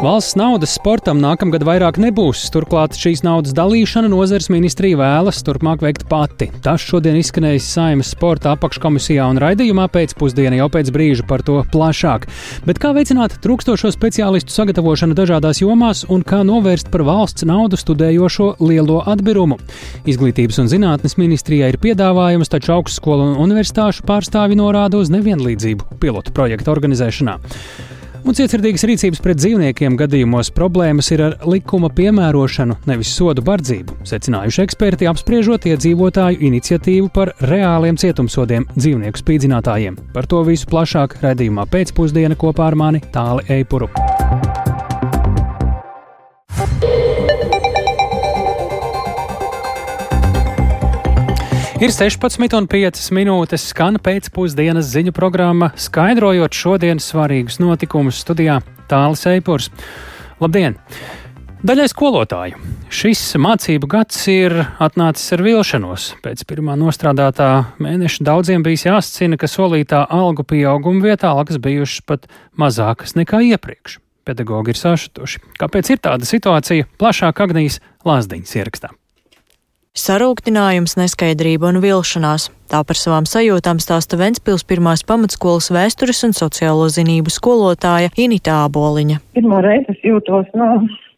Valsts naudas sportam nākamgad vairāk nebūs. Turklāt šīs naudas dalīšana nozares ministrija vēlas turpmāk veikt pati. Tas šodien izskanējis Saimas sporta apakškomisijā un raidījumā pēcpusdienā jau pēc brīža par to plašāk. Bet kā veicināt trūkstošo speciālistu sagatavošanu dažādās jomās un kā novērst par valsts naudu studējošo lielo atbirumu? Izglītības un zinātnes ministrijai ir piedāvājums, taču augstskolu un universitāšu pārstāvi norāda uz nevienlīdzību pilotu projektu organizēšanā. Un cietsirdīgas rīcības pret dzīvniekiem gadījumos problēmas ir ar likuma piemērošanu, nevis sodu bardzību, secinājuši eksperti apspriežot iedzīvotāju iniciatīvu par reāliem cietumsodiem dzīvnieku spīdzinātājiem. Par to visu plašāk redzējumā pēcpusdienā kopā ar mani Tāli Eipuru. Ir 16,5 minūtes, skan pēcpusdienas ziņu programma, skaidrojot šodienas svarīgus notikumus studijā Tālis Eipurs. Labdien! Daļai skolotāju. Šis mācību gads ir atnācis ar vilšanos. Pēc pirmā nostrādātā mēneša daudziem bija jāscina, ka solītā algu pieauguma vietā algas bijušas pat mazākas nekā iepriekš. Pedagogi ir sašutuši. Kāpēc ir tāda situācija? Plašāk Agnijas Lāsdiņas ierakstā. Sarūktinājums, neskaidrība un vilšanās. Tā par savām sajūtām stāsta Ventspils pirmās pamatskolas vēstures un sociālo zinību skolotāja Inita Āboliņa. Pirmo reizi es jūtos, nu,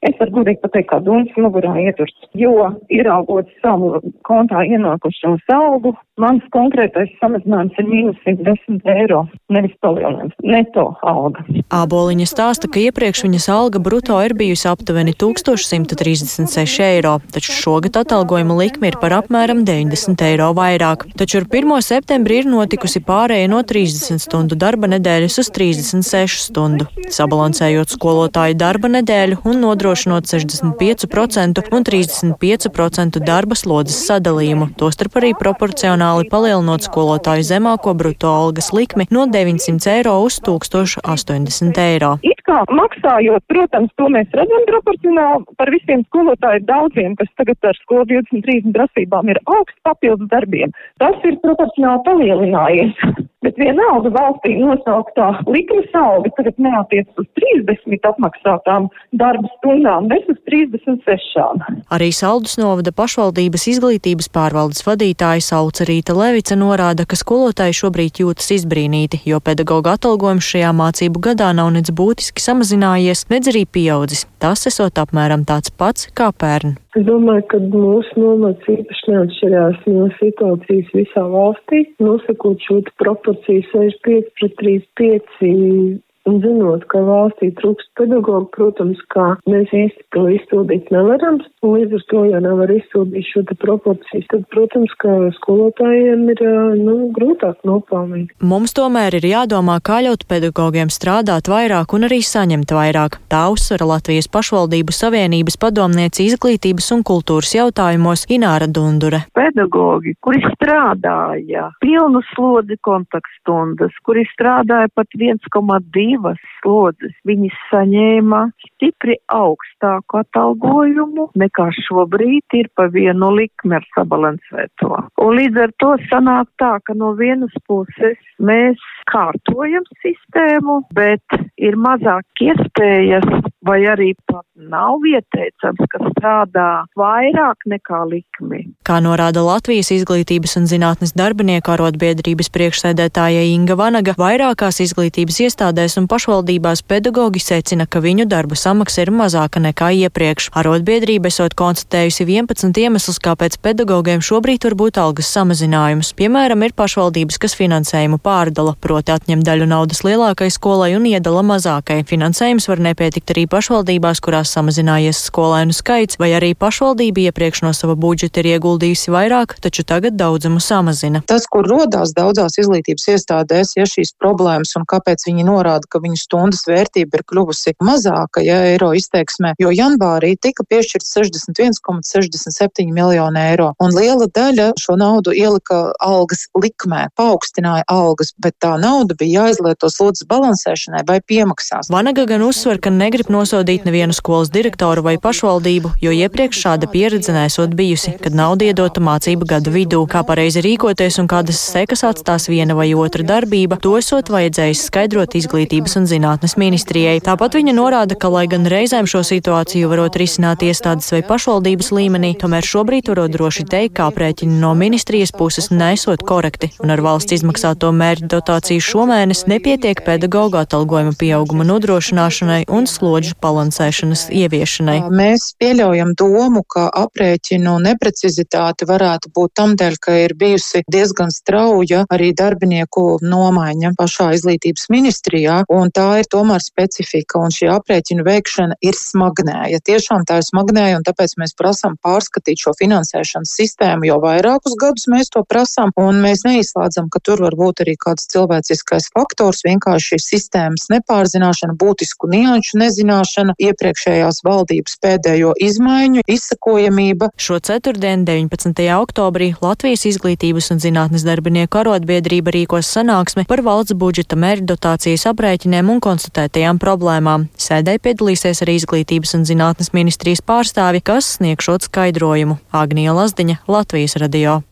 Es varu gudīgi pateikt, kā dūns mugurā ieturs, jo ieraugot savu kontā ienākušo algu, mans konkrētais samazinājums ir mīnus 110 eiro, nevis palielinājums, neto alga. Āboliņa stāsta, ka iepriekš viņas alga bruto ir bijusi aptuveni 1136 eiro, taču šogad atalgojuma likme ir par apmēram 90 eiro vairāk. Taču ar 1. septembrī ir notikusi pārēja no 30 stundu darba nedēļas uz 36 stundu, sabalansējot skolotāju darba nedēļu un nodrošinot nodrošinot 65% un 35% darba slodzes sadalījumu, tostarp arī proporcionāli palielinot skolotāju zemāko bruto algas likmi no 900 eiro uz 1080 eiro. It kā maksājot, protams, to mēs redzam proporcionāli par visiem skolotāju daudziem, kas tagad ar skolu 23 prasībām ir augsts papildus darbiem. Tas ir proporcionāli palielinājies. Bet vienalga valstī nosauktā likmes alga tagad neatiec uz 30 apmaksātām darba stundām, bet uz 36. Arī Saldus novada pašvaldības izglītības pārvaldes vadītāja Sauca Rīta Levica norāda, ka skolotāji šobrīd jūtas izbrīnīti, jo pedagoģa atalgojums šajā mācību gadā nav nec būtiski samazinājies, nec arī pieaudzis. Tas esot apmēram tāds pats kā pērn. Es domāju, ka mūsu nomats īpaši neatšķirās no situācijas visā valstī. Nosakot šo proporciju 65 pret 35 Un zinot, ka valstī trūkst pedagogu, protams, kā mēs īsti to izpildīt nevaram, un līdz ar to, ja nevar izpildīt šo te proporcijas, tad, protams, ka skolotājiem ir, nu, grūtāk nopelnīt. Mums tomēr ir jādomā, kā ļaut pedagogiem strādāt vairāk un arī saņemt vairāk. Tā uzsvara Latvijas pašvaldību savienības padomniece izglītības un kultūras jautājumos Ināra Dundure. Pedagogi, kuri strādāja pilnu slodzi kontaktstundas, kuri strādāja pat 1,2 divas slodzes, viņi saņēma stipri augstāku atalgojumu nekā šobrīd ir pa vienu likmi ar sabalansēto. Un līdz ar to sanāk tā, ka no vienas puses mēs kārtojam sistēmu, bet ir mazāk iespējas vai arī pat nav ieteicams, ka strādā vairāk nekā likmi. Kā norāda Latvijas izglītības un zinātnes darbinieku arotbiedrības priekšsēdētāja Inga Vanaga, vairākās izglītības iestādēs un pašvaldībās pedagoģi secina, ka viņu darba samaksa ir mazāka nekā iepriekš. Arotbiedrība esot konstatējusi 11 iemeslus, kāpēc pedagogiem šobrīd var būt algas samazinājums. Piemēram, ir pašvaldības, kas finansējumu pārdala, proti atņem daļu naudas lielākai skolai un iedala mazākai. Finansējums var nepietikt arī pašvaldībās, kurās samazinājies skolēnu skaits, vai arī pašvaldība iepriekš no sava budžeta ir ieguldījusi vairāk, taču tagad daudzumu samazina. Tas, kur rodās daudzās izglītības iestādēs, ja šīs problēmas un kāpēc viņi norāda, ka viņu stundas vērtība ir kļuvusi mazāka, ja eiro izteiksmē, jo janvārī tika piešķirts 61,67 miljonu eiro, un liela daļa šo naudu ielika algas likmē, paaugstināja algas, bet tā nauda bija jāizlieto slodzes balansēšanai vai piemaksās. Vanaga gan uzsver, ka negrib nosodīt nevienu skolas direktoru vai pašvaldību, jo iepriekš šāda pieredze nesot bijusi, kad nauda nauda iedota mācību gadu vidū. Kā pareizi rīkoties un kādas sekas atstās viena vai otra darbība, to esot vajadzējis skaidrot izglītības un zinātnes ministrijai. Tāpat viņa norāda, ka, lai gan reizēm šo situāciju varot risināt iestādes vai pašvaldības līmenī, tomēr šobrīd varot droši teikt, ka aprēķini no ministrijas puses nesot korekti un ar valsts izmaksāto mērķu dotāciju šomēnes nepietiek pedagoģu atalgojuma pieauguma nodrošināšanai un slodžu balansēšanas ieviešanai. Mēs pieļaujam domu, ka aprēķinu neprecizitāte varētu būt tamdēļ, ka ir bijusi diezgan strauja arī darbinieku nomaiņa pašā izglītības ministrijā, un tā ir tomēr specifika, un šī aprēķinu veikšana ir smagnēja. Tiešām tā ir smagnēja, un tāpēc mēs prasām pārskatīt šo finansēšanas sistēmu, jo vairākus gadus mēs to prasām, un mēs neizslēdzam, ka tur var būt arī kāds cilvēciskais faktors, vienkārši sistēmas nepārzināšana, būtisku nianšu nezināšana, iepriekšējās valdības pēdējo izmaiņu izsakojamība. Šo ceturtdienu, 19. oktobrī, Latvijas izglītības un zinātnes darbinieku arotbiedrība rīkos sanāksmi par valsts budžeta mērķdotācijas aprēķiniem un konstatētajām problēmām. Sēdē piedalīsies arī izglītības un zinātnes ministrijas pārstāvi, kas sniegšot skaidrojumu. Agnija Lazdiņa, Latvijas radio.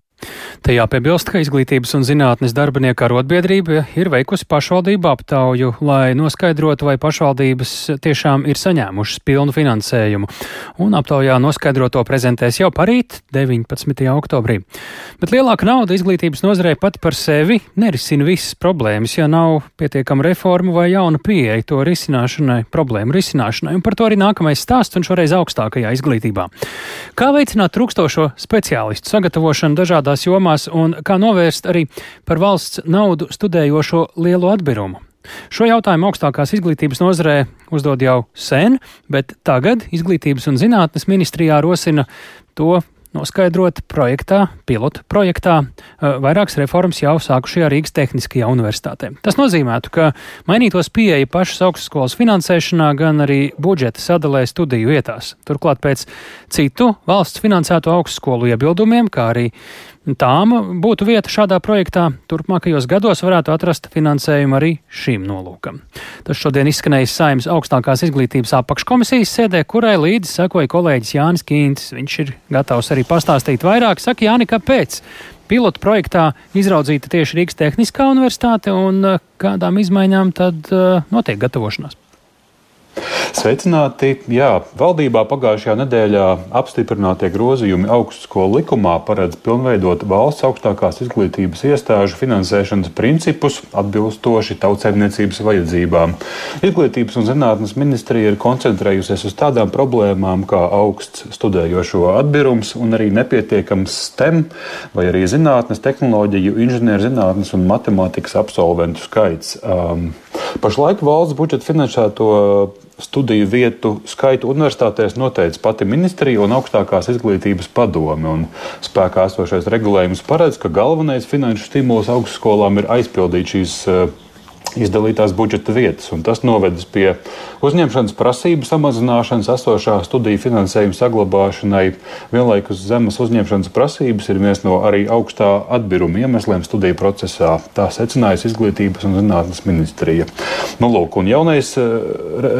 Te jāpiebilst, ka Izglītības un zinātnes darbinieku arotbiedrība ir veikusi pašvaldību aptauju, lai noskaidrotu, vai pašvaldības tiešām ir saņēmušas pilnu finansējumu. Un aptaujā noskaidroto prezentēs jau parīt, 19. oktobrī. Bet lielāka nauda izglītības nozarei pat par sevi nerisina visas problēmas, ja nav pietiekama reforma vai jauna pieeja to risināšanai, problēmu risināšanai. Un par to arī nākamais stāsts un šoreiz augstākajā izglītībā. Kā veicināt trūkstošo speciālistu sagatavošanu dažādās dažādās jomās un kā novērst arī par valsts naudu studējošo lielu atbirumu. Šo jautājumu augstākās izglītības nozarē uzdod jau sen, bet tagad Izglītības un zinātnes ministrijā rosina to noskaidrot projektā, pilotu projektā, vairākas reformas jau sākušajā Rīgas Tehniskajā universitātē. Tas nozīmētu, ka mainītos pieeja pašas augstskolas finansēšanā, gan arī budžeta sadalē studiju vietās. Turklāt pēc citu valsts finansēto augstskolu iebildumiem, kā arī tām būtu vieta šādā projektā, turpmākajos gados varētu atrast finansējumu arī šīm nolūkam. Tas šodien izskanējis Saimnes augstākās izglītības apakškomisijas sēdē, kurai līdzi sekoja kolēģis Jānis Kīntis. Viņš ir gatavs arī pastāstīt vairāk. Saka, Jāni, kāpēc? Pilotu projektā izraudzīta tieši Rīgas Tehniskā universitāte un eh, kādām izmaiņām tad uh, notiek gatavošanās? Sveicināti! Jā, valdībā pagājušajā nedēļā apstiprinātie grozījumi augstskolu likumā paredz pilnveidot valsts augstākās izglītības iestāžu finansēšanas principus atbilstoši tautsēmniecības vajadzībām. Izglītības un zinātnes ministrija ir koncentrējusies uz tādām problēmām kā augsts studējošo atbirums un arī nepietiekams STEM vai arī zinātnes, tehnoloģiju, inženierzinātnes un matemātikas absolventu skaits. Um, pašlaik valsts budžeta finansēto studiju vietu skaitu universitātēs noteica pati ministrija un augstākās izglītības padome. Un spēkā esošais regulējums paredz, ka galvenais finanšu stimuls augstskolām ir aizpildīt šīs uh, izdalītās budžeta vietas. Tas novedis pie uzņemšanas prasību samazināšanas, esošā studiju finansējuma saglabāšanai. Vienlaikus zemes uzņemšanas prasības ir viens no arī augstā atbiruma iemesliem studiju procesā. Tā secinājusi Izglītības un zinātnes ministrija. Nu, lūk, un jaunais eh,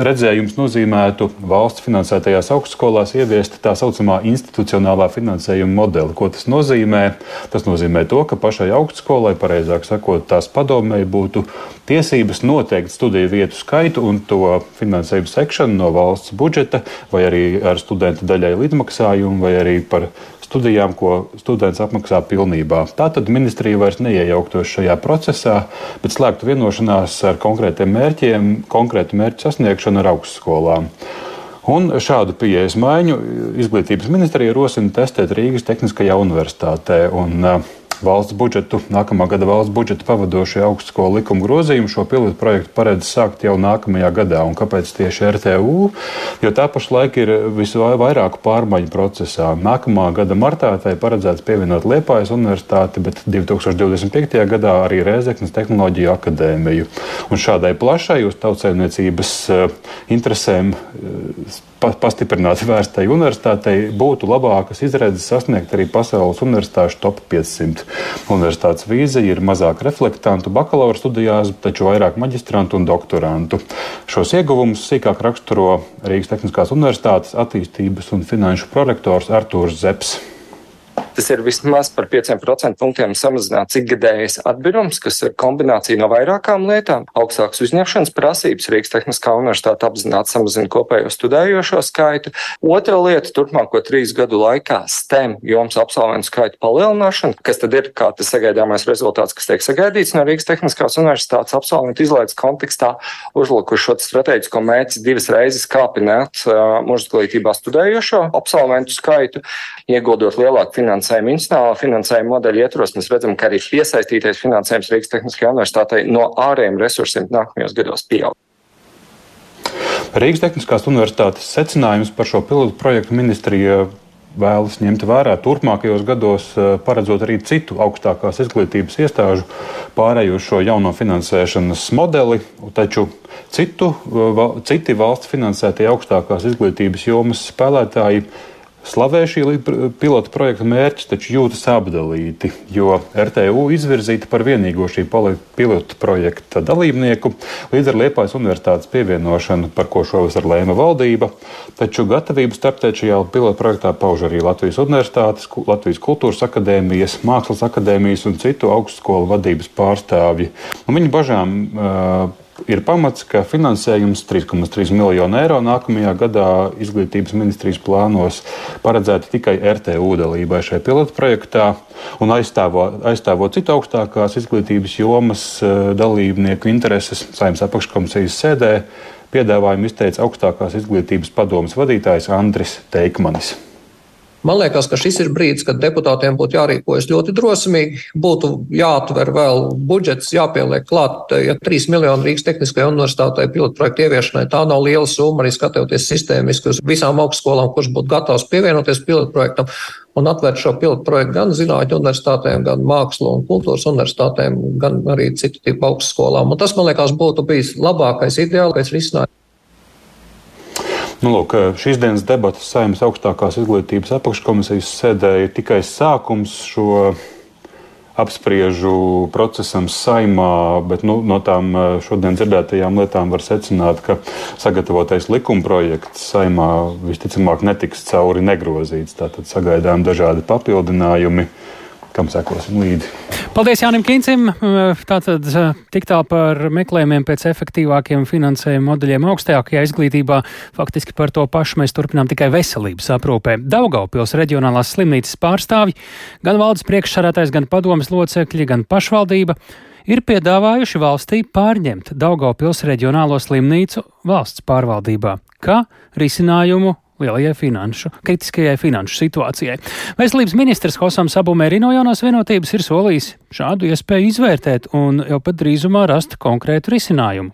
redzējums nozīmētu valsts finansētajās augstskolās ieviest tā saucamā institucionālā finansējuma modeli. Ko tas nozīmē? Tas nozīmē to, ka pašai augstskolai, pareizāk sakot, tās padomēji būtu tiesības noteikt studiju vietu skaitu un to finansējumu sekšanu no valsts budžeta, vai arī ar studenta daļai līdzmaksājumu, vai arī par studijām, ko students apmaksā pilnībā. Tātad ministrija vairs neiejauktos šajā procesā, bet slēgtu vienošanās ar konkrētiem mērķiem, konkrētu mērķu sasniegšanu ar augstskolām. Un šādu pieejas maiņu izglītības ministrija rosina testēt Rīgas Tehniskajā universitātē. Un, uh, valsts budžetu, nākamā gada valsts budžeta pavadošie augstskolu likuma grozījumi šo pilotu projektu paredz sākt jau nākamajā gadā. Un kāpēc tieši RTU? Jo tā pašlaik ir visvairāk pārmaiņu procesā. Nākamā gada martā tai paredzēts pievienot Liepājas universitāti, bet 2025. gadā arī Rēzeknes tehnoloģiju akadēmiju. Un šādai plašai uz tautsēmniecības eh, interesēm eh, pastiprināti vērstai universitātei būtu labākas izredzes sasniegt arī pasaules universitāšu top 500. Universitātes vīzija ir mazāk reflektantu bakalaura studijās, taču vairāk maģistrantu un doktorantu. Šos ieguvumus sīkāk raksturo Rīgas Tehniskās Universitātes attīstības un finanšu prorektors Artūrs Zepsi. Tas ir vismaz par 5% punktiem samazināts ikgadējais atbirums, kas ir kombinācija no vairākām lietām. Augstākas uzņemšanas prasības Rīgas Tehniskā universitāte apzināti samazina kopējo studējošo skaitu. Otra lieta - turpmāko trīs gadu laikā STEM joms absolventu skaitu palielināšana, kas tad ir kā tas sagaidāmais rezultāts, kas tiek sagaidīts no Rīgas Tehniskās universitātes absolventu izlaides kontekstā, uzlikuši šo strateģisko mērķi divas reizes kāpināt uh, mūža izglītībā studējošo absolventu skaitu, ieguldot lielāku finansējumu institucionālā finansējuma modeļa ietvaros. Mēs redzam, ka arī piesaistītais finansējums Rīgas Tehniskajā universitātei no ārējiem resursiem nākamajos gados pieaug. Rīgas Tehniskās universitātes secinājums par šo pilotu projektu ministrija vēlas ņemt vērā turpmākajos gados, eh, paredzot arī citu augstākās izglītības iestāžu pārēju uz šo jauno finansēšanas modeli, taču citu, eh, citi valsts finansētie augstākās izglītības jomas spēlētāji Slavē šī pilota projekta mērķis taču jūtas apdalīti, jo RTU izvirzīta par vienīgo šī pilota projekta dalībnieku līdz ar Liepājas universitātes pievienošanu, par ko šovasar lēma valdība. Taču gatavību startēt šajā pilota projektā pauž arī Latvijas universitātes, Latvijas kultūras akadēmijas, mākslas akadēmijas un citu augstskolu vadības pārstāvji. Un viņu bažām uh, ir pamats, ka finansējums 3,3 miljonu eiro nākamajā gadā izglītības ministrijas plānos paredzēta tikai RTU dalībai šajā pilotu projektā un aizstāvot, aizstāvot citu augstākās izglītības jomas eh, dalībnieku intereses saimnes apakškomisijas sēdē. Piedāvājumu izteica augstākās izglītības padomas vadītājs Andris Teikmanis. Man liekas, ka šis ir brīdis, kad deputātiem būtu jārīkojas ļoti drosmīgi, būtu jāatver vēl budžets, jāpieliek klāt, ja 3 miljoni Rīgas Tehniskajai universitātei pilotprojektu ieviešanai. Tā nav liela summa arī skatoties sistēmiski uz visām augstskolām, kurš būtu gatavs pievienoties pilotprojektam un atvērt šo pilotprojektu gan zinātņu universitātēm, gan mākslu un kultūras universitātēm, gan arī citu tipu augstskolām. Un tas, man liekas, būtu bijis labākais, ideālākais risinājums. Nu, lūk, šīs dienas debatas saimnes augstākās izglītības apakškomisijas sēdē ir tikai sākums šo apspriežu procesam saimā, bet nu, no tām šodien dzirdētajām lietām var secināt, ka sagatavotais likumprojekts saimā visticamāk netiks cauri negrozīts. Tātad sagaidām dažādi papildinājumi kam sekosim līdzi. Paldies Jānim Kīncim. Tātad tik tālu par meklējumiem pēc efektīvākiem finansējuma modeļiem augstākajā izglītībā. Faktiski par to pašu mēs turpinām tikai veselības aprūpē. Daugaupils reģionālās slimnīcas pārstāvji, gan valdes priekšsarātais, gan padomas locekļi, gan pašvaldība ir piedāvājuši valstī pārņemt Daugaupils reģionālo slimnīcu valsts pārvaldībā, kā risinājumu lielajai finanšu, kritiskajai finanšu situācijai. Veselības ministrs Hosam Sabumēri no jaunās vienotības ir solījis šādu iespēju izvērtēt un jau pat drīzumā rast konkrētu risinājumu.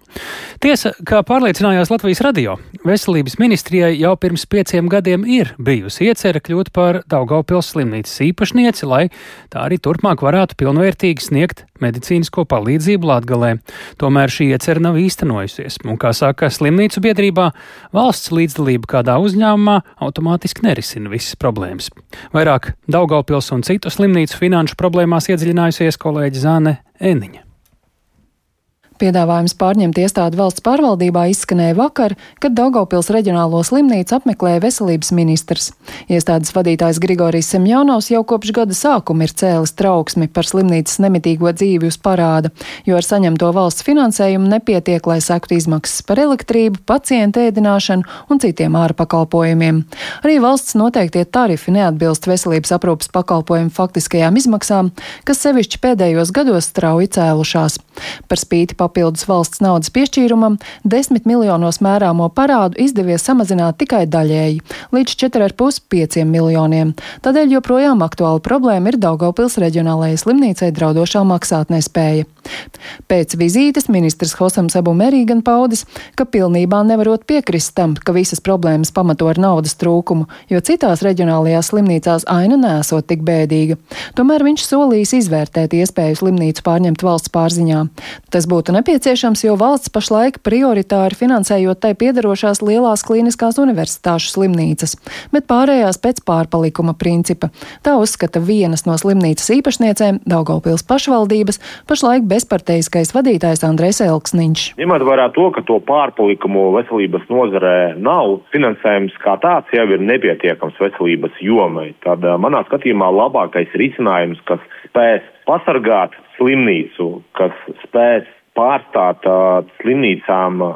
Tiesa, kā pārliecinājās Latvijas radio, veselības ministrijai jau pirms pieciem gadiem ir bijusi iecerē kļūt par Daugaupils slimnīcas īpašnieci, lai tā arī turpmāk varētu pilnvērtīgi sniegt medicīnisko palīdzību Latgalē. Tomēr šī iecerē nav īstenojusies, un, kā saka slimnīcu biedrībā, valsts līdzdalība kādā uzņēmumā automātiski nerisina visas problēmas. Vairāk Daugaupils un citu slimnīcu finanšu problēmās iedziļinājusies kolēģi Zāne Eniņa. Piedāvājums pārņemt iestādi valsts pārvaldībā izskanēja vakar, kad Daugopils reģionālo slimnīcu apmeklēja veselības ministrs. Iestādes vadītājs Grigorijs Semjonovs jau kopš gada sākuma ir cēlis trauksmi par slimnīcas nemitīgo dzīvi uz parāda, jo ar saņemto valsts finansējumu nepietiek, lai sektu izmaksas par elektrību, pacientu ēdināšanu un citiem ārpakalpojumiem. Arī valsts noteiktie tarifi neatbilst veselības aprūpas pakalpojumu faktiskajām izmaksām, kas sevišķi pēdējos gados strauji cēlušās. Par spīti papildus valsts naudas piešķīrumam, 10 miljonos mērāmo parādu izdevies samazināt tikai daļēji - līdz 4,5 miljoniem. Tādēļ joprojām aktuāla problēma ir Daugavpils reģionālajai slimnīcai draudošā maksātnespēja. Pēc vizītes ministrs Hosams Abu Merī gan paudis, ka pilnībā nevarot piekrist tam, ka visas problēmas pamato ar naudas trūkumu, jo citās reģionālajās slimnīcās aina nesot tik bēdīga. Tomēr viņš solījis izvērtēt iespēju slimnīcu pārņemt valsts pārziņā. Tas būtu nepieciešams, jo valsts pašlaik prioritāri finansējot tai piedarošās lielās klīniskās universitāšu slimnīcas, bet pārējās pēc pārpalikuma principa. Tā uzskata vienas no slimnīcas īpašniecēm Daugopils pašvaldības pašlaik bezparteiskais vadītājs Andrēs Elksniņš. Ņemot vērā to, ka to pārpalikumu veselības nozarē nav, finansējums kā tāds jau ir nepietiekams veselības jomai. Tad manā skatījumā labākais risinājums, kas spēs pasargāt slimnīcu, kas spēs pārstāt uh, slimnīcām uh,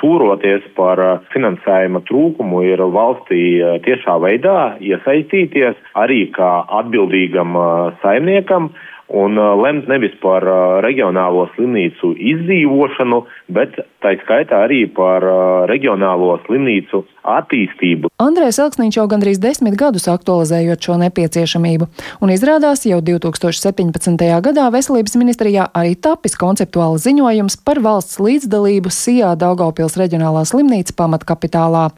sūroties par uh, finansējuma trūkumu, ir valstī uh, tiešā veidā iesaistīties arī kā atbildīgam uh, saimniekam un uh, lemt nevis par uh, reģionālo slimnīcu izdzīvošanu, bet tā skaitā arī par uh, reģionālo slimnīcu attīstību. Andrēs Elksniņš jau gandrīz desmit gadus aktualizējot šo nepieciešamību, un izrādās jau 2017. gadā Veselības ministrijā arī tapis konceptuāls ziņojums par valsts līdzdalību SIA Daugavpils reģionālā slimnīca pamatkapitālā.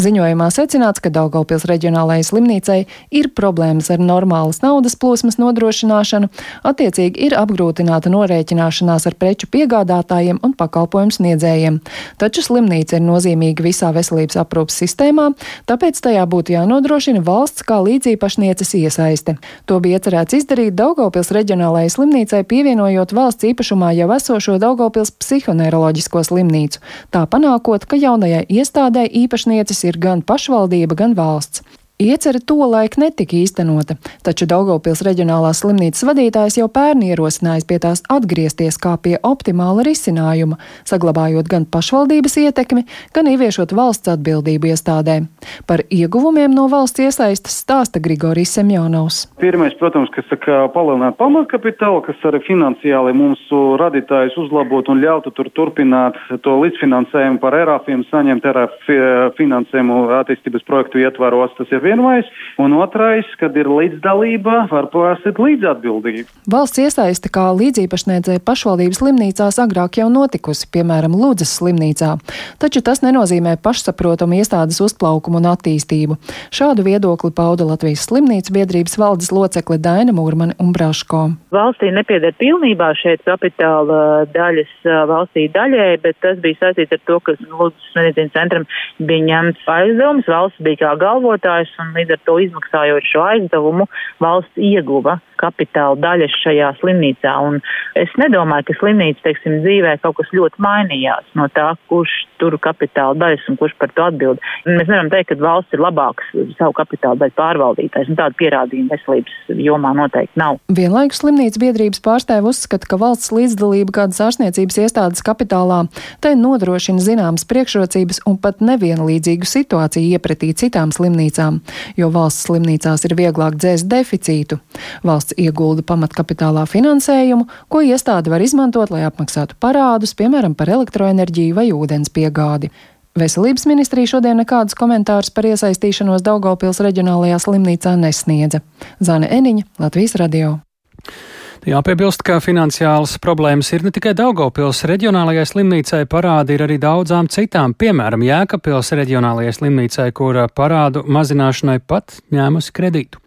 Ziņojumā secināts, ka Daugavpils reģionālajai slimnīcai ir problēmas ar normālas naudas plūsmas nodrošināšanu, attiecīgi ir apgrūtināta norēķināšanās ar preču piegādātājiem un pakalpojumu sniedzējiem. Taču slimnīca ir nozīmīga visā veselības aprūpas sistēmā, tāpēc tajā būtu jānodrošina valsts kā līdzīpašnieces iesaiste. To bija iecerēts izdarīt Daugavpils reģionālajai slimnīcai, pievienojot valsts īpašumā jau esošo Daugavpils psihoneiroloģisko slimnīcu, tā panākot, ka jaunajai iestādē īpašnieces ir gan pašvaldība, gan valsts. Iecere tolaik netika īstenota, taču Daugavpils reģionālās slimnīcas vadītājs jau pērn ierosinājis pie tās atgriezties kā pie optimāla risinājuma, saglabājot gan pašvaldības ietekmi, gan ieviešot valsts atbildību iestādē. Par ieguvumiem no valsts iesaistas stāsta Grigorijs Semjonovs. Pirmais, protams, kas saka palielināt pamatkapitālu, kas arī finansiāli mums radītājs uzlabot un ļautu tur turpināt to līdzfinansējumu par erāfiem, saņemt erāf finansējumu attīstības projektu ietvaros. Tas ir vienvais, un otrais, kad ir līdzdalība, var prasīt līdzatbildību. Valsts iesaiste kā līdzīpašniedzēja pašvaldības slimnīcās agrāk jau notikusi, piemēram, Lūdzes slimnīcā, taču tas nenozīmē pašsaprotamu iestādes uzplaukumu un attīstību. Šādu viedokli pauda Latvijas slimnīcu biedrības valdes locekle Daina Mūrmane un Braško. Valstī nepieder pilnībā šeit kapitāla daļas valstī daļai, bet tas bija saistīts ar to, ka Lūdzes medicīnas centram bija ņemts aizdevums, valsts bija kā galvotājs un līdz ar to izmaksājot šo aizdevumu, valsts ieguva kapitāla daļas šajā slimnīcā. Un es nedomāju, ka slimnīca, teiksim, dzīvē kaut kas ļoti mainījās no tā, kurš tur kapitāla daļas un kurš par to atbild. Mēs nevaram teikt, ka valsts ir labāks savu kapitāla daļu pārvaldītājs, un tādu pierādījumu veselības jomā noteikti nav. Vienlaikus slimnīcas biedrības pārstāvi uzskata, ka valsts līdzdalība kādas ārstniecības iestādes kapitālā tai nodrošina zināmas priekšrocības un pat nevienlīdzīgu situāciju iepratī citām slimnīcām, jo valsts slimnīcās ir vieglāk dzēst deficītu. Valsts iegulda pamatkapitālā finansējumu, ko iestāde var izmantot, lai apmaksātu parādus, piemēram, par elektroenerģiju vai ūdens piegādi. Veselības ministrija šodien nekādus komentārus par iesaistīšanos Daugopils reģionālajā slimnīcā nesniedza. Zane Eniņa, Latvijas radio. Jāpiebilst, ka finansiālas problēmas ir ne tikai Daugopils reģionālajai slimnīcai, parādi ir arī daudzām citām, piemēram, Jēkabpils reģionālajai slimnīcai, kura parādu mazināšanai pat ņēmusi kredītu.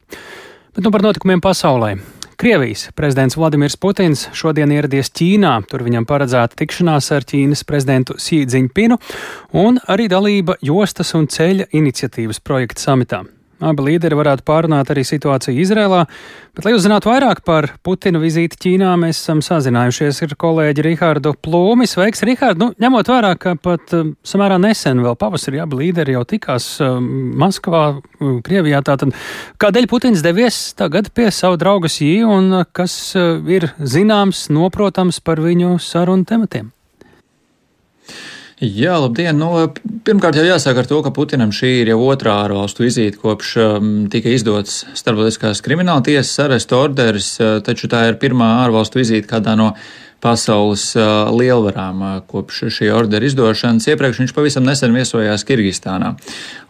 Bet nu par notikumiem pasaulē. Krievijas prezidents Vladimirs Putins šodien ieradies Ķīnā. Tur viņam paredzēta tikšanās ar Ķīnas prezidentu Jinpingu un arī dalība jostas un ceļa iniciatīvas projekta samitā. Abi līderi varētu pārunāt arī situāciju Izrēlā, bet, lai uzzinātu vairāk par Putina vizīti Ķīnā, mēs esam sazinājušies ar kolēģi Rihārdu Plūmi. Sveiks, Rihārd! Nu, ņemot vērā, ka pat um, samērā nesen vēl pavasarī abi līderi jau tikās um, Maskavā, um, Krievijā, tātad kādēļ Putins devies tagad pie savu draugu Jī un uh, kas uh, ir zināms, noprotams par viņu sarunu tematiem? Jā, labdien! Nu, pirmkārt, jau jāsāk ar to, ka Putinam šī ir jau otrā ārvalstu vizīte, kopš um, tika izdots starptautiskās krimināla tiesas arestu orders, uh, taču tā ir pirmā ārvalstu vizīte kādā no pasaules uh, lielvarām uh, kopš šī ordera izdošanas. Iepriekš viņš pavisam nesen viesojās Kirgistānā.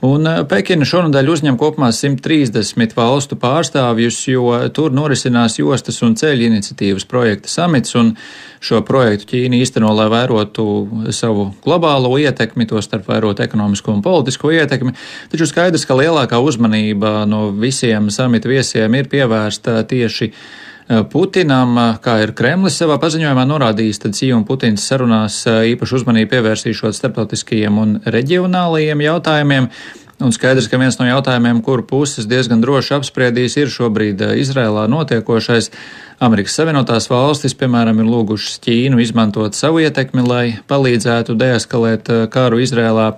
Un uh, Pekina šonadēļ uzņem kopumā 130 valstu pārstāvjus, jo tur norisinās jostas un ceļu iniciatīvas projekta samits, un šo projektu Ķīna īsteno, lai vērotu savu globālo ietekmi, to starp vērot ekonomisko un politisko ietekmi. Taču skaidrs, ka lielākā uzmanība no visiem samita viesiem ir pievērsta tieši Putinam, kā ir Kremlis savā paziņojumā norādījis, tad Sī un Putins sarunās īpaši uzmanību pievērsīšot starptautiskajiem un reģionālajiem jautājumiem. Un skaidrs, ka viens no jautājumiem, kuru puses diezgan droši apspriedīs, ir šobrīd Izrēlā notiekošais. Amerikas Savienotās valstis, piemēram, ir lūgušas Ķīnu izmantot savu ietekmi, lai palīdzētu deeskalēt karu Izrēlā.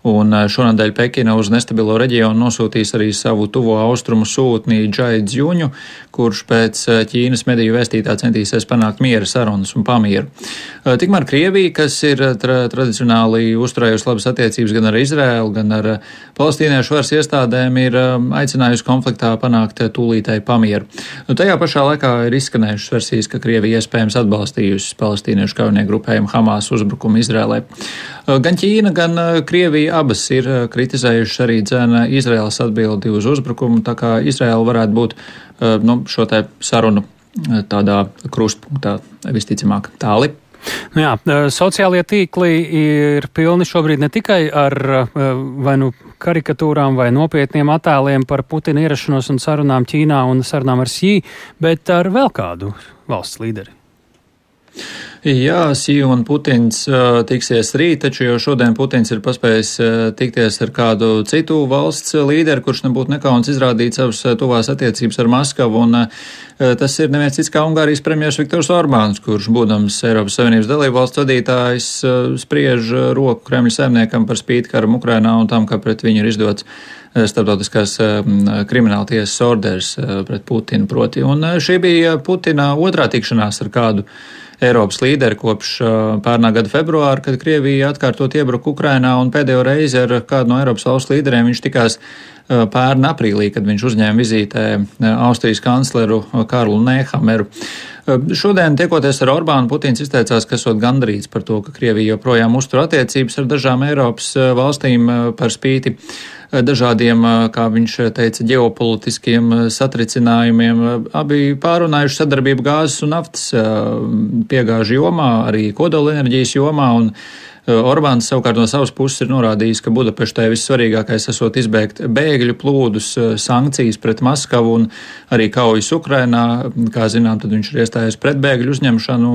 Un šonadēļ Pekina uz nestabilo reģionu nosūtīs arī savu tuvo austrumu sūtnī Džai Dzjuņu, kurš pēc Ķīnas mediju vēstītā centīsies panākt miera sarunas un pamieru. Tikmēr Krievija, kas ir tra tradicionāli uzturējusi labas attiecības gan ar Izrēlu, gan ar palestīniešu varas iestādēm, ir aicinājusi konfliktā panākt tūlītēju pamieru. Nu, tajā pašā laikā ir izskanējušas versijas, ka Krievija iespējams atbalstījusi palestīniešu kaujinieku grupējumu Hamas uzbrukumu Izrēlē. Gan Ķīna, gan Krievija abas ir kritizējušas arī dzēna Izraēlas atbildi uz uzbrukumu, tā kā Izraēla varētu būt nu, šo te sarunu tādā krustpunktā visticamāk tāli. Nu jā, sociālie tīkli ir pilni šobrīd ne tikai ar vai nu karikatūrām vai nopietniem attēliem par Putina ierašanos un sarunām Ķīnā un sarunām ar Sī, bet ar vēl kādu valsts līderi. Jā, Sīja un Putins tiksies rīt, taču jau šodien Putins ir paspējis tikties ar kādu citu valsts līderi, kurš nebūtu nekauns izrādīt savas tuvās attiecības ar Maskavu, un tas ir neviens cits kā Ungārijas premjers Viktors Orbāns, kurš, būdams Eiropas Savienības dalību valsts vadītājs, spriež roku Kremļa saimniekam par spīti karam Ukrainā un tam, ka pret viņu ir izdots starptautiskās krimināla tiesas orders pret Putinu proti. Un šī bija Putina otrā tikšanās ar kādu Eiropas līderi kopš pērnā gada februāra, kad Krievija atkārtot iebruka Ukrainā un pēdējo reizi ar kādu no Eiropas valsts līderiem viņš tikās pērn aprīlī, kad viņš uzņēma vizītē Austrijas kancleru Karlu Nehameru. Šodien, tiekoties ar Orbānu, Putins izteicās, ka esot gandrīz par to, ka Krievija joprojām uztur attiecības ar dažām Eiropas valstīm par spīti dažādiem, kā viņš teica, ģeopolitiskiem satricinājumiem. Abi pārunājuši sadarbību gāzes un naftas piegāžu jomā, arī kodolenerģijas jomā. Un, Orbāns savukārt no savas puses ir norādījis, ka Budapeštē vissvarīgākais esot izbēgt bēgļu plūdus, sankcijas pret Maskavu un arī kaujas Ukrainā. Kā zinām, tad viņš ir iestājies pret bēgļu uzņemšanu,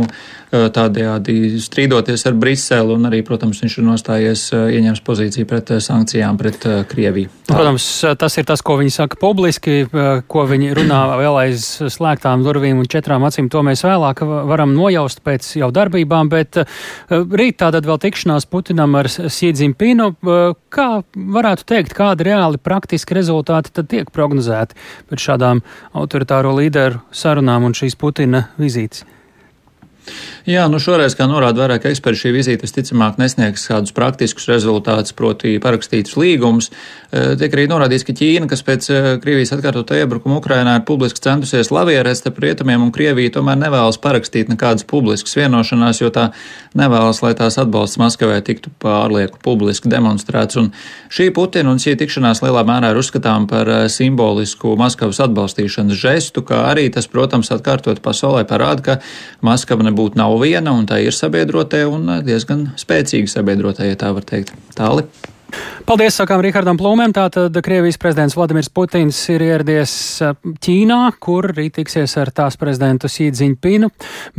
tādējādi strīdoties ar Briselu un arī, protams, viņš ir nostājies ieņems pozīciju pret sankcijām pret Krieviju. Tā. Protams, tas ir tas, ko viņi saka publiski, ko viņi runā vēl aiz slēgtām durvīm un četrām acīm. To mēs vēlāk varam nojaust pēc jau darbībām, bet rīt tātad vēl tikšanās Putinam ar Sīdzimpinu. Kā varētu teikt, kādi reāli praktiski rezultāti tad tiek prognozēti pēc šādām autoritāro līderu sarunām un šīs Putina vizītes? Jā, nu šoreiz, kā norāda vairāk eksperti, šī vizīte visticamāk nesniegs kādus praktiskus rezultātus, proti parakstītus līgumus. E, tiek arī norādīts, ka Ķīna, kas pēc e, Krievijas atkārtotā iebrukuma Ukrainā ir publiski centusies lavierēt starp rietumiem un Krieviju, tomēr nevēlas parakstīt nekādas publiskas vienošanās, jo tā nevēlas, lai tās atbalsts Maskavai tiktu pārlieku publiski demonstrēts. Un šī Putina un šī tikšanās lielā mērā ir uzskatām par e, simbolisku Maskavas atbalstīšanas žestu, kā arī tas, protams, atkārtot pasaulē parāda, ka Maskava nebūtu nav nav viena, un tā ir sabiedrotie, un diezgan spēcīgi sabiedrotie, ja tā var teikt. Tāli. Paldies, sakām Rihardam Plūmēm. Tātad Krievijas prezidents Vladimirs Putins ir ieradies eh, Ķīnā, kur rīt tiksies ar tās prezidentu Sīdziņpinu,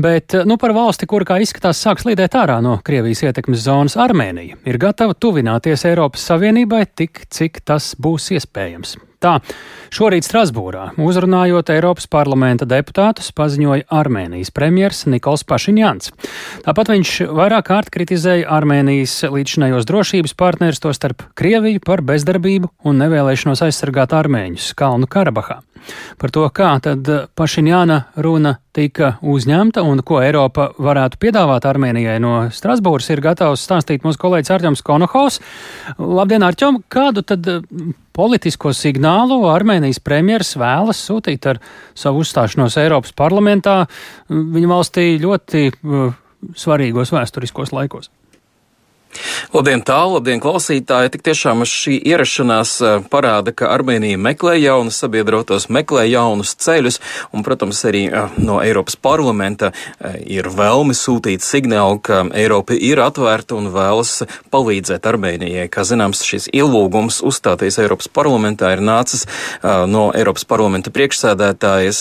bet eh, nu, par valsti, kur kā izskatās sāks lidēt ārā no Krievijas ietekmes zonas Armēnija, ir gatava tuvināties Eiropas Savienībai tik, cik tas būs iespējams. Tā, šorīt Strasbūrā, uzrunājot Eiropas parlamenta deputātus, paziņoja Armēnijas premjers Nikols Pašiņāns. Tāpat viņš vairāk kārt kritizēja Armēnijas līdzinējos drošības partnerus, to starp Krieviju, par bezdarbību un nevēlēšanos aizsargāt armēņus Kalnu Karabahā. Par to, kā tad Pašiņāna runa tika uzņemta un ko Eiropa varētu piedāvāt Armēnijai no Strasbūras, ir gatavs stāstīt mūsu kolēģis Arķems Konohaus. Labdien, Arķem! Kādu tad politisko signālu Armēnijas premjeras vēlas sūtīt ar savu uzstāšanos Eiropas parlamentā viņa valstī ļoti uh, svarīgos vēsturiskos laikos? Labdien, tālu, labdien, klausītāji! Tik tiešām šī ierašanās eh, parāda, ka Armēnija meklē jaunus sabiedrotos, meklē jaunus ceļus, un, protams, arī eh, no Eiropas parlamenta eh, ir vēlme sūtīt signālu, ka Eiropa ir atvērta un vēlas palīdzēt Armēnijai. Kā zināms, šis ielūgums uzstāties Eiropas parlamentā ir nācis no Eiropas parlamenta priekšsēdētājas,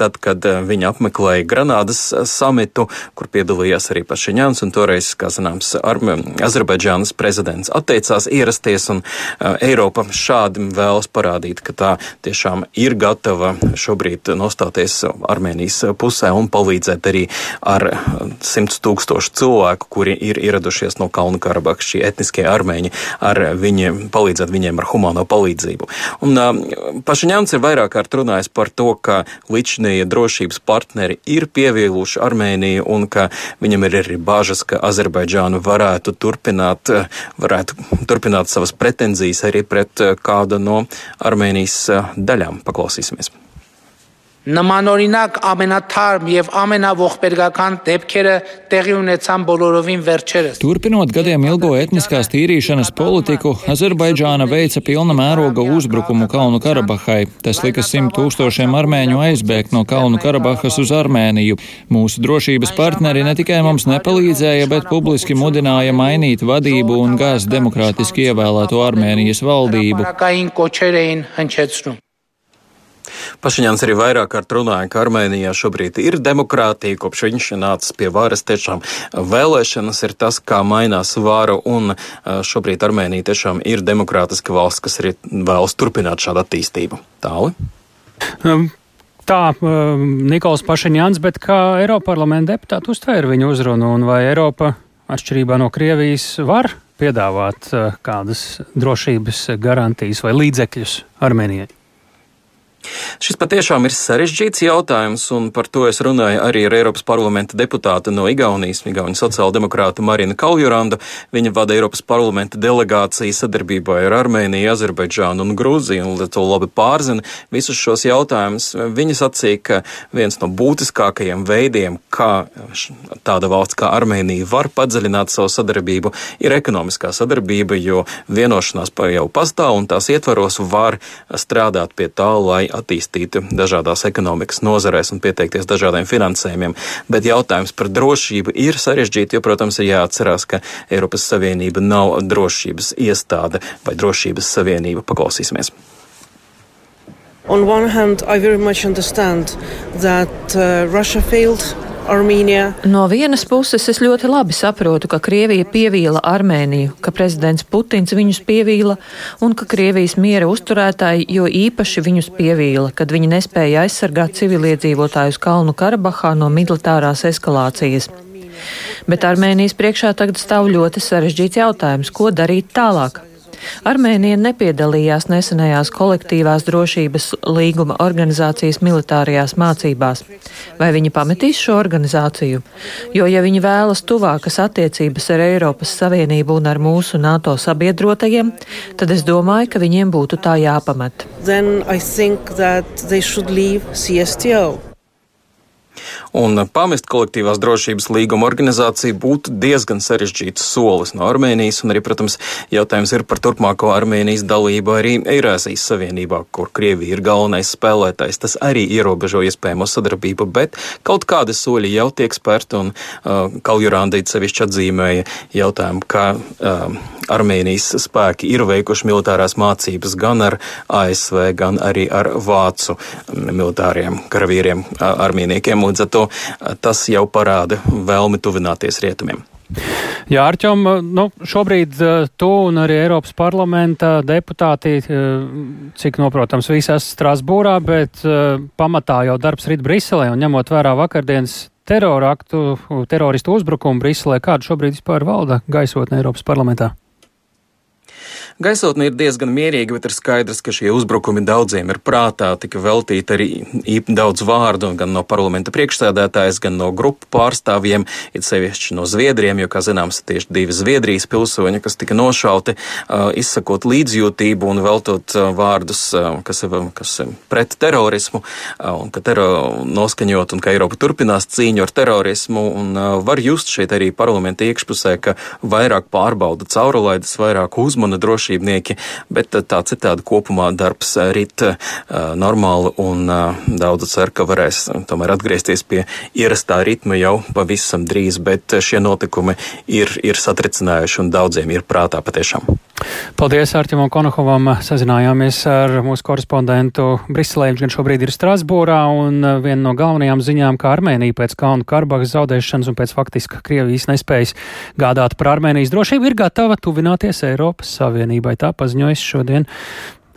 tad, kad viņa apmeklēja Granādas samitu, kur piedalījās arī Pašiņāns, un toreiz, kā zināms, Armēnija Azerbaidžānas prezidents atteicās ierasties, un uh, Eiropa šādi vēlas parādīt, ka tā tiešām ir gatava šobrīd nostāties Armēnijas pusē un palīdzēt arī ar simts tūkstošu cilvēku, kuri ir ieradušies no Kalnu Karabahas, šie etniskie armēņi, ar viņi, palīdzēt viņiem ar humāno palīdzību. Un uh, Pašiņāns ir vairāk kārt runājis par to, ka līdšanīja drošības partneri ir pievīluši Armēniju un ka viņam ir arī bažas, ka Azerbaidžānu varētu turpināt, eh, varētu turpināt savas pretenzijas arī pret eh, kādu no Armēnijas eh, daļām. Paklausīsimies! Նմանօրինակ ամենաթարմ եւ ամենաողբերգական դեպքերը տեղի ունեցան բոլորովին վերջերս։ Turpinot gadiem ilgo etniskās tīrīšanas politiku, Azerbaidžāna veica pilna mēroga uzbrukumu Kalnu Karabahai. Tas lika simt tūkstošiem armēņu aizbēgt no Kalnu Karabahas uz Armēniju. Mūsu drošības partneri ne tikai mums nepalīdzēja, bet publiski mudināja mainīt vadību un gāzt demokrātiski ievēlēto Armēnijas valdību. Pašiņāns arī vairāk kārt runāja, ka Armēnijā šobrīd ir demokrātija, kopš viņš nācis pie varas. Tiešām vēlēšanas ir tas, kā mainās vāra, un šobrīd Armēnija tiešām ir demokrātiska valsts, kas arī vēlas turpināt šādu attīstību. Tāli? Um. Tā, Nikols Pašiņāns, bet kā Eiropa parlamenta deputāti uztvēra viņu uzrunu, un vai Eiropa, atšķirībā no Krievijas, var piedāvāt kādas drošības garantijas vai līdzekļus Armēnijai? Šis patiešām ir sarežģīts jautājums, un par to es runāju arī ar Eiropas parlamenta deputātu no Igaunijas, Igaunijas sociāldemokrāta Marina Kaljuranda. Viņa vada Eiropas parlamenta delegāciju sadarbībā ar Armēniju, Azerbaidžānu un Grūziju, un to labi pārzina visus šos jautājumus. Viņa sacīja, ka viens no būtiskākajiem veidiem, kā tāda valsts kā Armēnija var padziļināt savu sadarbību, ir ekonomiskā sadarbība, jo vienošanās jau pastāv un tās ietvaros var strādāt pie tā, lai attīstīti dažādās ekonomikas nozarēs un pieteikties dažādiem finansējumiem. Bet jautājums par drošību ir sarežģīti, jo, protams, ir jāatcerās, ka Eiropas Savienība nav drošības iestāde vai drošības savienība. Paklausīsimies! On one hand, I very much understand that uh, Russia failed. No vienas puses, es ļoti labi saprotu, ka Krievija pievīla Armēniju, ka prezidents Putins viņus pievīla un ka Krievijas miera uzturētāji jo īpaši viņus pievīla, kad viņi nespēja aizsargāt civiliedzīvotājus Kalnu Karabahā no militārās eskalācijas. Bet Armēnijas priekšā tagad stāv ļoti sarežģīts jautājums, ko darīt tālāk. Armēnija nepiedalījās nesenajās kolektīvās drošības līguma organizācijas militārajās mācībās. Vai viņi pametīs šo organizāciju? Jo, ja viņi vēlas tuvākas attiecības ar Eiropas Savienību un ar mūsu NATO sabiedrotajiem, tad es domāju, ka viņiem būtu tā jāpamet. CSTO. Un pamest kolektīvās drošības līguma organizāciju būtu diezgan sarežģīts solis no Armēnijas, un arī, protams, jautājums ir par turpmāko Armēnijas dalību arī Eirāzijas Savienībā, kur Krievija ir galvenais spēlētājs. Tas arī ierobežo iespējamo sadarbību, bet kaut kādi soļi jau tiek spērti, un uh, Kaljurandīt sevišķi atzīmēja jautājumu, ka uh, Armēnijas spēki ir veikuši militārās mācības gan ar ASV, gan arī ar vācu militāriem karavīriem, armīniekiem. Līdz ar to tas jau parāda vēlmi tuvināties rietumiem. Jā, Arčom, nu, šobrīd tu un arī Eiropas parlamenta deputāti, cik noprotams, visi esat Strasbūrā, bet pamatā jau darbs rīt Briselē un ņemot vērā vakardienas teroraktu, teroristu uzbrukumu Briselē, kāda šobrīd vispār valda gaisotne Eiropas parlamentā? Gaisotne ir diezgan mierīga, bet ir skaidrs, ka šie uzbrukumi daudziem ir prātā. Tika veltīti arī daudz vārdu gan no parlamenta priekšsēdētājas, gan no grupu pārstāvjiem, it sevišķi no Zviedriem, jo, kā zināms, tieši divi Zviedrijas pilsoņi, kas tika nošauti, izsakot līdzjūtību un veltot vārdus, kas ir, kas ir pret terorismu, un ka tero noskaņot, un ka Eiropa turpinās cīņu ar terorismu, un var just šeit arī parlamenta iekšpusē, ka vairāk pārbauda caurulaidas, vairāk uzmana drošībnieki, bet tā citādi kopumā darbs rit normāli, un daudz cer, ka varēs tomēr atgriezties pie ierastā ritma jau pavisam drīz, bet šie notikumi ir, ir satricinājuši un daudziem ir prātā patiešām. Paldies Artimam Konohovam. Sazinājāmies ar mūsu korespondentu Briselē. Viņš gan šobrīd ir Strasbūrā un viena no galvenajām ziņām, kā Armēnija pēc Kalnu Karbahas zaudēšanas un pēc faktiski Krievijas nespējas gādāt par Armēnijas drošību ir gatava tuvināties Eiropas Savienībai. Tā paziņojas šodien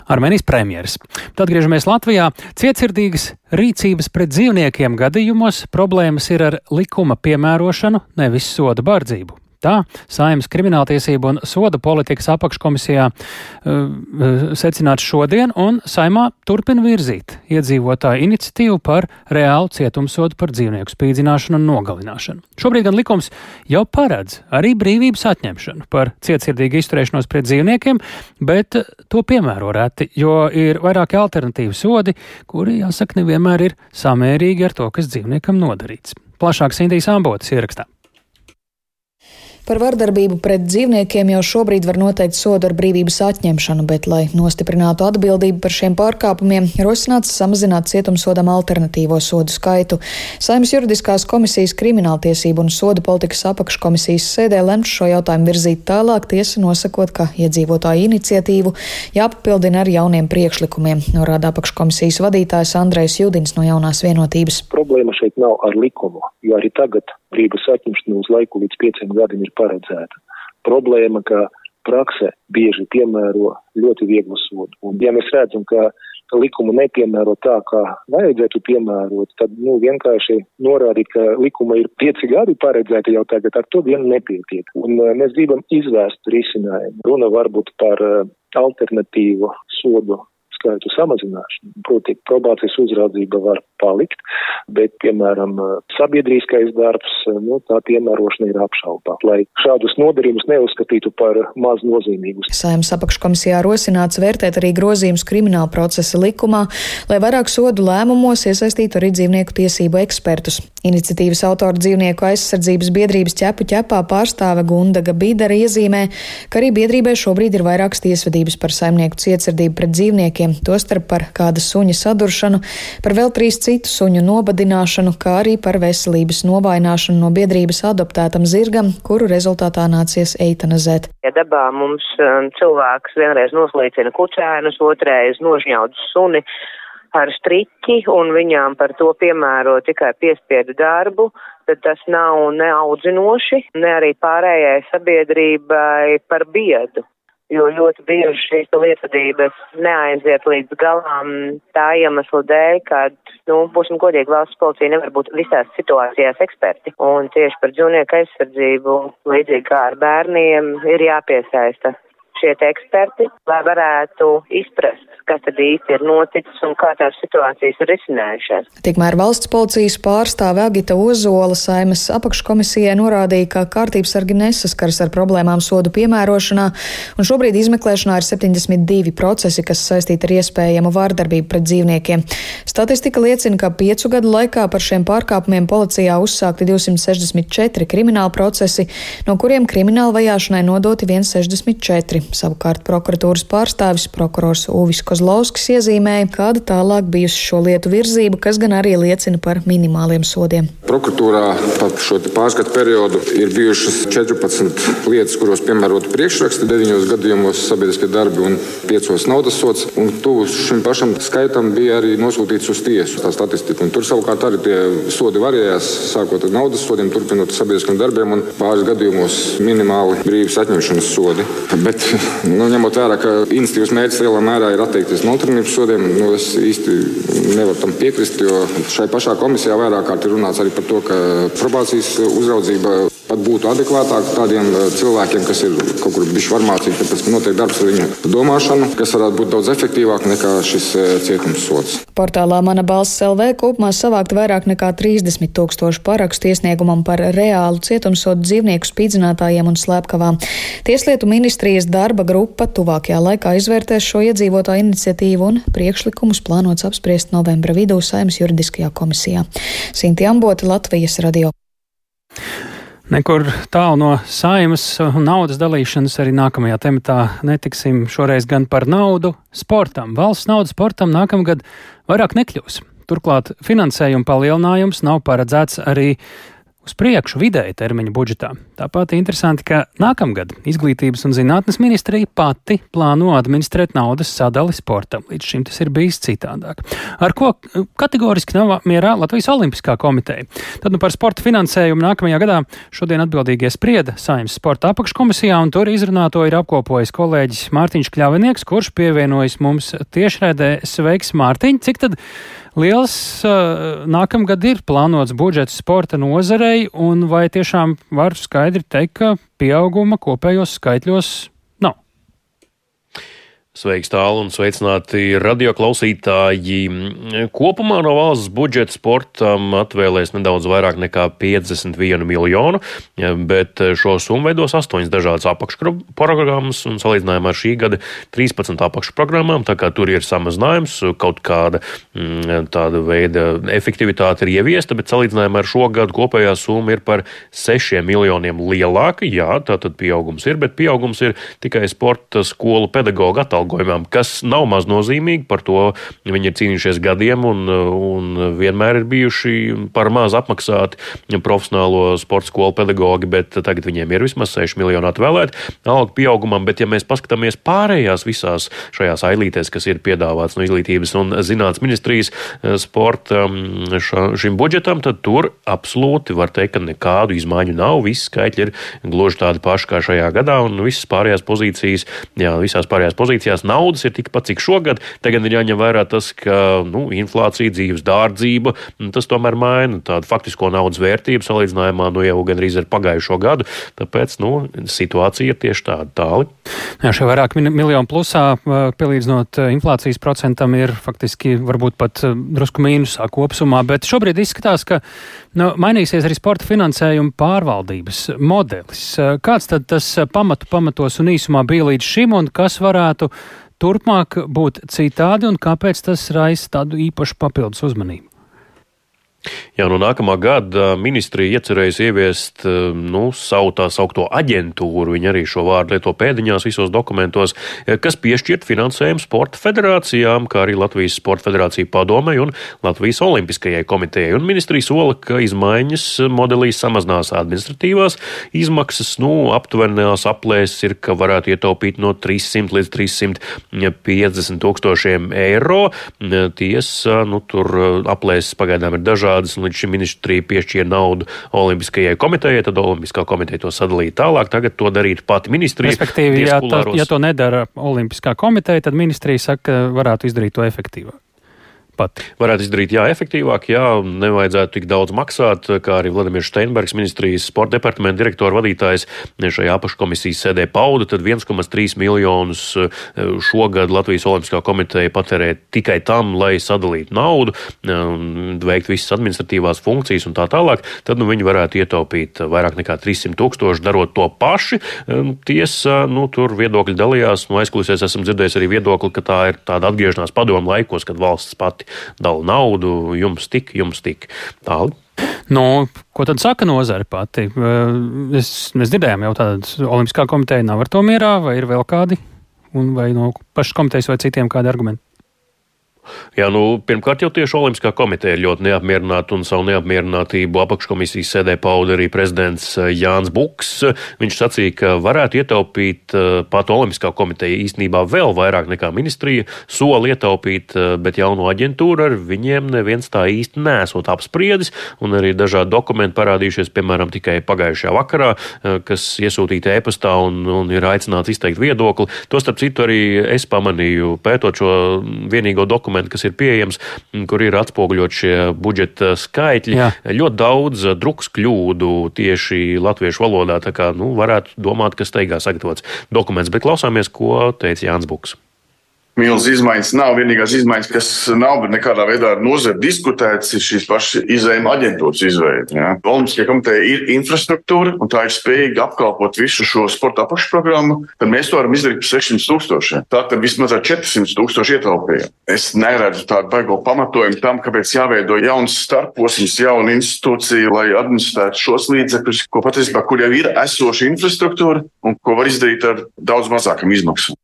Armēnijas premjeras. Tad atgriežamies Latvijā. Cietsirdīgas rīcības pret dzīvniekiem gadījumos problēmas ir ar likuma piemērošanu, nevis soda bardzību. Tā Saimnes krimināltiesību un soda politikas apakškomisijā uh, secināts šodien, un Saimā turpina virzīt iedzīvotāju iniciatīvu par reālu cietumsodu par dzīvnieku spīdzināšanu un nogalināšanu. Šobrīd gan likums jau paredz arī brīvības atņemšanu par cietsirdīgu izturēšanos pret dzīvniekiem, bet to piemēro reti, jo ir vairāki alternatīvi sodi, kuri, jāsaka, nevienmēr ir samērīgi ar to, kas dzīvniekam nodarīts. Plašāk Sintīs Ambotas ierakstā. Par vardarbību pret dzīvniekiem jau šobrīd var noteikt sodu ar brīvības atņemšanu, bet, lai nostiprinātu atbildību par šiem pārkāpumiem, rosināts samazināt cietumsodam alternatīvo sodu skaitu. Saimnes juridiskās komisijas krimināltiesību un sodu politikas apakškomisijas sēdē lemts šo jautājumu virzīt tālāk, tiesa nosakot, ka iedzīvotāju iniciatīvu jāpapildina ar jauniem priekšlikumiem, norāda apakškomisijas vadītājs Andrejs Judins no jaunās vienotības. Problēma šeit nav ar likumu, jo arī tagad brīvības atņemšana uz laiku līdz pieciem gadiem ir paredzēta. Problēma, ka prakse bieži piemēro ļoti vieglu sodu. Un, ja mēs redzam, ka likumu nepiemēro tā, kā vajadzētu piemērot, tad nu, vienkārši norādīt, ka likuma ir pieci gadi paredzēti jau tagad, ar to vien nepietiek. Un uh, mēs gribam izvērst risinājumu. Runa varbūt par uh, alternatīvu sodu skaitu samazināšanu. Proti, probācijas uzraudzība var palikt, bet, piemēram, sabiedrīskais darbs, nu, tā piemērošana ir apšaubā, lai šādus nodarījumus neuzskatītu par maz nozīmīgus. Saimnes apakškomisijā rosināts vērtēt arī grozījumus krimināla procesa likumā, lai vairāk sodu lēmumos iesaistītu arī dzīvnieku tiesību ekspertus. Iniciatīvas autora dzīvnieku aizsardzības biedrības ķepu ķepā pārstāve Gundaga Bīdara iezīmē, ka arī biedrībai šobrīd ir vairākas tiesvedības par saimnieku cietsirdību pret dzīvniekiem, tostarp par kāda suņa saduršanu, par vēl trīs citu suņu nobadināšanu, kā arī par veselības novaināšanu no biedrības adoptētam zirgam, kuru rezultātā nācies eitanazēt. Ja dabā mums um, cilvēks vienreiz noslīcina kucēnus, otrreiz nožņaudas suni, ar striķi un viņām par to piemēro tikai piespiedu darbu, tad tas nav ne audzinoši, ne arī pārējai sabiedrībai par biedu. Jo ļoti bieži šīs lietvedības neaiziet līdz galām tā iemesla dēļ, ka, nu, būsim godīgi, valsts policija nevar būt visās situācijās eksperti. Un tieši par dzīvnieku aizsardzību, līdzīgi kā ar bērniem, ir jāpiesaista šie eksperti, lai varētu izprast, kas tad īsti ir noticis un kā tās situācijas ir risinājušās. Tikmēr valsts policijas pārstāve Agita Ozola saimas apakškomisijai norādīja, ka kārtības sargi nesaskars ar problēmām sodu piemērošanā, un šobrīd izmeklēšanā ir 72 procesi, kas saistīti ar iespējamu vārdarbību pret dzīvniekiem. Statistika liecina, ka piecu gadu laikā par šiem pārkāpumiem policijā uzsākti 264 krimināli procesi, no kuriem krimināla vajāšanai nodoti 164. Savukārt prokuratūras pārstāvis prokurors Uvis Kozlovskis iezīmēja, kāda tālāk bijusi šo lietu virzība, kas gan arī liecina par minimāliem sodiem. Prokuratūrā pa šo pārskatu periodu ir bijušas 14 lietas, kuros piemērot priekšraksti, 9 gadījumos sabiedriskie darbi un 5 naudas sots. Un tuvu šim pašam skaitam bija arī nosūtīts uz tiesu tā statistika. Un tur savukārt arī tie sodi varējās, sākot ar naudas sodiem, turpinot sabiedriskiem darbiem un pāris gadījumos minimāli brīvības atņemšanas sodi. Bet nu, ņemot vērā, ka institīvas mērķis lielā mērā ir atteikties no alternatīvas sodiem, nu, es īsti nevaru tam piekrist, jo šai pašā komisijā vairāk kārt ir runāts arī par to, ka probācijas uzraudzība pat būtu adekvātāk tādiem uh, cilvēkiem, kas ir kaut kur bijuši varmācīgi, tāpēc, notiek darbs ar viņu domāšanu, kas varētu būt daudz efektīvāk nekā šis uh, cietums sots. Portālā Mana balss LV kopumā savākt vairāk nekā 30 tūkstošu parakstu iesniegumam par reālu cietumsodu dzīvnieku spīdzinātājiem un slepkavām. Tieslietu ministrijas darba grupa tuvākajā laikā izvērtēs šo iedzīvotāju iniciatīvu un priekšlikumus plānots apspriest novembra vidū Saimas juridiskajā komisijā. Sinti Ambota, Latvijas radio. Nekur tālu no saimas naudas dalīšanas arī nākamajā tematā netiksim šoreiz gan par naudu sportam. Valsts naudas sportam nākamgad vairāk nekļūs. Turklāt finansējuma palielinājums nav paredzēts arī uz priekšu vidēja termiņa budžetā. Tāpat interesanti, ka nākamgad Izglītības un zinātnes ministrija pati plāno administrēt naudas sadali sportam. Līdz šim tas ir bijis citādāk. Ar ko kategoriski nav mierā Latvijas Olimpiskā komiteja. Tad nu par sporta finansējumu nākamajā gadā šodien atbildīgie sprieda Saimnes sporta apakškomisijā, un tur izrunāto ir apkopojis kolēģis Mārtiņš Kļavinieks, kurš pievienojas mums tiešraidē. Sveiks, Mārtiņ! Cik tad liels uh, nākamgad ir plānots budžets sporta nozarei, un vai tiešām var skaidri teikt, ka pieauguma kopējos skaitļos Sveiks tālu un sveicināti radioklausītāji. Kopumā no valsts budžeta sportam atvēlēs nedaudz vairāk nekā 51 miljonu, bet šo summu veidos astoņas dažādas apakšprogrammas un salīdzinājumā ar šī gada 13 apakšprogrammām, tā kā tur ir samazinājums, kaut kāda mm, tāda veida efektivitāte ir ieviesta, bet salīdzinājumā ar šo gadu kopējā summa ir par 6 miljoniem lielāka. Jā, tātad pieaugums ir, bet pieaugums ir tikai sporta skolu pedagoģa atalgojumā atalgojumam, kas nav maz nozīmīgi. Par to viņi ir cīnījušies gadiem un, un vienmēr ir bijuši par maz apmaksāti profesionālo sporta skolu pedagoģi, bet tagad viņiem ir vismaz 6 miljoni atvēlēti algu pieaugumam. Bet, ja mēs paskatāmies pārējās visās šajās ailītēs, kas ir piedāvāts no izglītības un zinātnes ministrijas eh, sporta šim budžetam, tad tur absolūti var teikt, ka nekādu izmaiņu nav. Visi skaitļi ir gluži tādi paši kā šajā gadā, un visas pārējās pozīcijas, jā, visās pārējās pozīcijās mājās naudas ir tikpat, cik šogad. Tagad ir jāņem vērā tas, ka nu, inflācija, dzīves dārdzība, tas tomēr maina tādu faktisko naudas vērtību salīdzinājumā nu, jau gandrīz ar pagājušo gadu. Tāpēc nu, situācija ir tieši tāda tāli. Jā, šie vairāk miljonu plusā, pielīdzinot inflācijas procentam, ir faktiski varbūt pat drusku mīnusā kopsumā, bet šobrīd izskatās, ka nu, mainīsies arī sporta finansējuma pārvaldības modelis. Kāds tad tas pamatu pamatos un īsumā bija līdz šim un kas varētu turpmāk būt citādi un kāpēc tas raisa tādu īpašu papildus uzmanību? Jā, no nākamā gada ministrija iecerējusi ieviest nu, savu tā saukto aģentūru, viņi arī šo vārdu lieto pēdiņās visos dokumentos, kas piešķirt finansējumu sporta federācijām, kā arī Latvijas sporta federācija padomei un Latvijas olimpiskajai komitejai. Un ministrija sola, ka izmaiņas modelī samazinās administratīvās izmaksas, nu, aptuvenās aplēses ir, ka varētu ietaupīt no 300 līdz 350 tūkstošiem eiro. Tiesa, nu, tur aplēses pagaidām ir dažādas dažādas, un līdz šim ministrija piešķīra naudu Olimpiskajai komitejai, tad Olimpiskā komiteja to sadalīja tālāk. Tagad to darītu pati ministrija. Respektīvi, ja to, ja to nedara Olimpiskā komiteja, tad ministrija saka, ka varētu izdarīt to efektīvāk pat. Varētu izdarīt, jā, efektīvāk, jā, nevajadzētu tik daudz maksāt, kā arī Vladimirs Steinbergs, ministrijas sporta departamenta direktora vadītājs, šajā apakškomisijas sēdē pauda, tad 1,3 miljonus eh, šogad Latvijas Olimpiskā komiteja patērē tikai tam, lai sadalītu naudu, veikt visas administratīvās funkcijas un tā tālāk, tad nu, viņi varētu ietaupīt vairāk nekā 300 tūkstoši darot to paši. Tiesa, nu, tur viedokļi dalījās, no aizkulisēs esam dzirdējuši arī viedokli, ka tā ir tāda atgriešanās padomu laikos, kad valsts pati ļoti dala naudu, jums tik, jums tik tālu. Nu, ko tad saka nozare pati? Es, mēs dzirdējām jau tādu Olimpiskā komiteja nav ar to mierā, vai ir vēl kādi, un vai no pašas komitejas vai citiem kādi argumenti? Jā, nu, pirmkārt jau tieši Olimpiskā komiteja ir ļoti neapmierināta un savu neapmierinātību apakškomisijas sēdē pauda arī prezidents eh, Jānis Buks. Viņš sacīja, ka varētu ietaupīt eh, pat Olimpiskā komiteja īstenībā vēl vairāk nekā ministrija soli ietaupīt, eh, bet jauno aģentūru ar viņiem neviens tā īsti nesot apspriedis, un arī dažādi dokumenti parādījušies, piemēram, tikai pagājušajā vakarā, kas iesūtīti e-pastā un, un ir aicināts izteikt viedokli. To starp citu arī es pamanīju, pētot šo vienīgo dokumentu dokumenti, kas ir pieejams, kur ir atspoguļot šie budžeta skaitļi. Jā. Ļoti daudz drukas kļūdu tieši latviešu valodā, tā kā nu, varētu domāt, ka steigā sagatavots dokuments. Bet klausāmies, ko teica Jānis Buks milzīgas izmaiņas nav. Vienīgās izmaiņas, kas nav nekādā veidā ar nozari diskutētas, ir šīs pašas izējuma aģentūras izveide. Ja. Olimpiskajā komitejā ir infrastruktūra, un tā ir spējīga apkalpot visu šo sporta apakšprogrammu, tad mēs to varam izdarīt par 600 tūkstošiem. Tā tad vismaz ar 400 tūkstošu ietaupījām. Es neredzu tādu baigo pamatojumu tam, kāpēc jāveido jauns starposms, jauna institūcija, lai administrētu šos līdzekļus, ko patiesībā, kur jau ir esoša infrastruktūra un ko var izdarīt ar daudz mazākam izmaksām.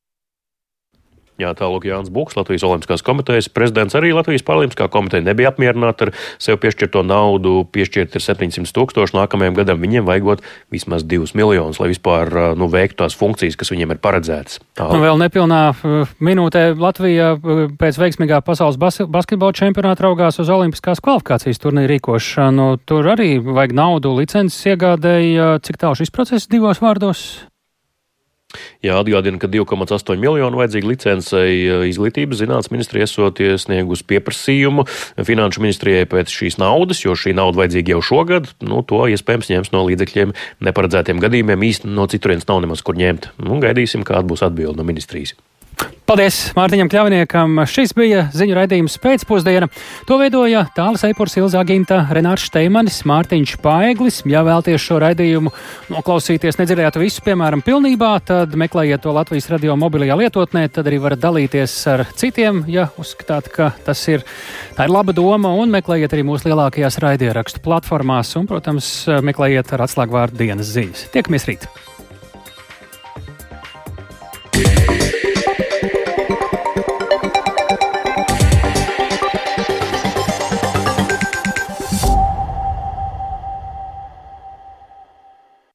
Jā, tālāk Jānis Buks, Latvijas Olimpiskās komitejas prezidents, arī Latvijas Paralimpiskā komiteja nebija apmierināta ar sev piešķirto naudu. Piešķirt ir 700 tūkstoši, nākamajam gadam viņiem vajagot vismaz 2 miljonus, lai vispār nu, veiktu tās funkcijas, kas viņiem ir paredzētas. Nu, vēl nepilnā minūtē Latvija pēc veiksmīgā pasaules bas basketbola čempionāta raugās uz Olimpiskās kvalifikācijas turnīru rīkošanu. Tur arī vajag naudu, licences iegādēji. Cik tālu šis process divos vārdos? Jā, atgādina, ka 2,8 miljonu vajadzīga licencei eh, izglītības zinātnes ministrija esot iesniegus pieprasījumu finanšu ministrijai pēc šīs naudas, jo šī nauda vajadzīga jau šogad. Nu, to iespējams ņems no līdzekļiem neparedzētiem gadījumiem. Īsti no citurienes nav nemaz kur ņemt. Nu, gaidīsim, kāda būs atbilde no ministrijas. Paldies Mārtiņam Kļavniekam. Šis bija ziņu raidījums pēcpusdiena. To veidoja Tāls Eipurs, Ilzā Ginta, Renārs Steimanis, Mārtiņš Paeglis. Ja vēlties šo raidījumu noklausīties, nedzirdējāt visu, piemēram, pilnībā, tad meklējiet to Latvijas radio mobilajā lietotnē, tad arī varat dalīties ar citiem, ja uzskatāt, ka tas ir, tā ir laba doma, un meklējiet arī mūsu lielākajās raidierakstu platformās, un, protams, meklējiet ar atslēgvārdu dienas ziņas. Tiekamies rīt! Yeah.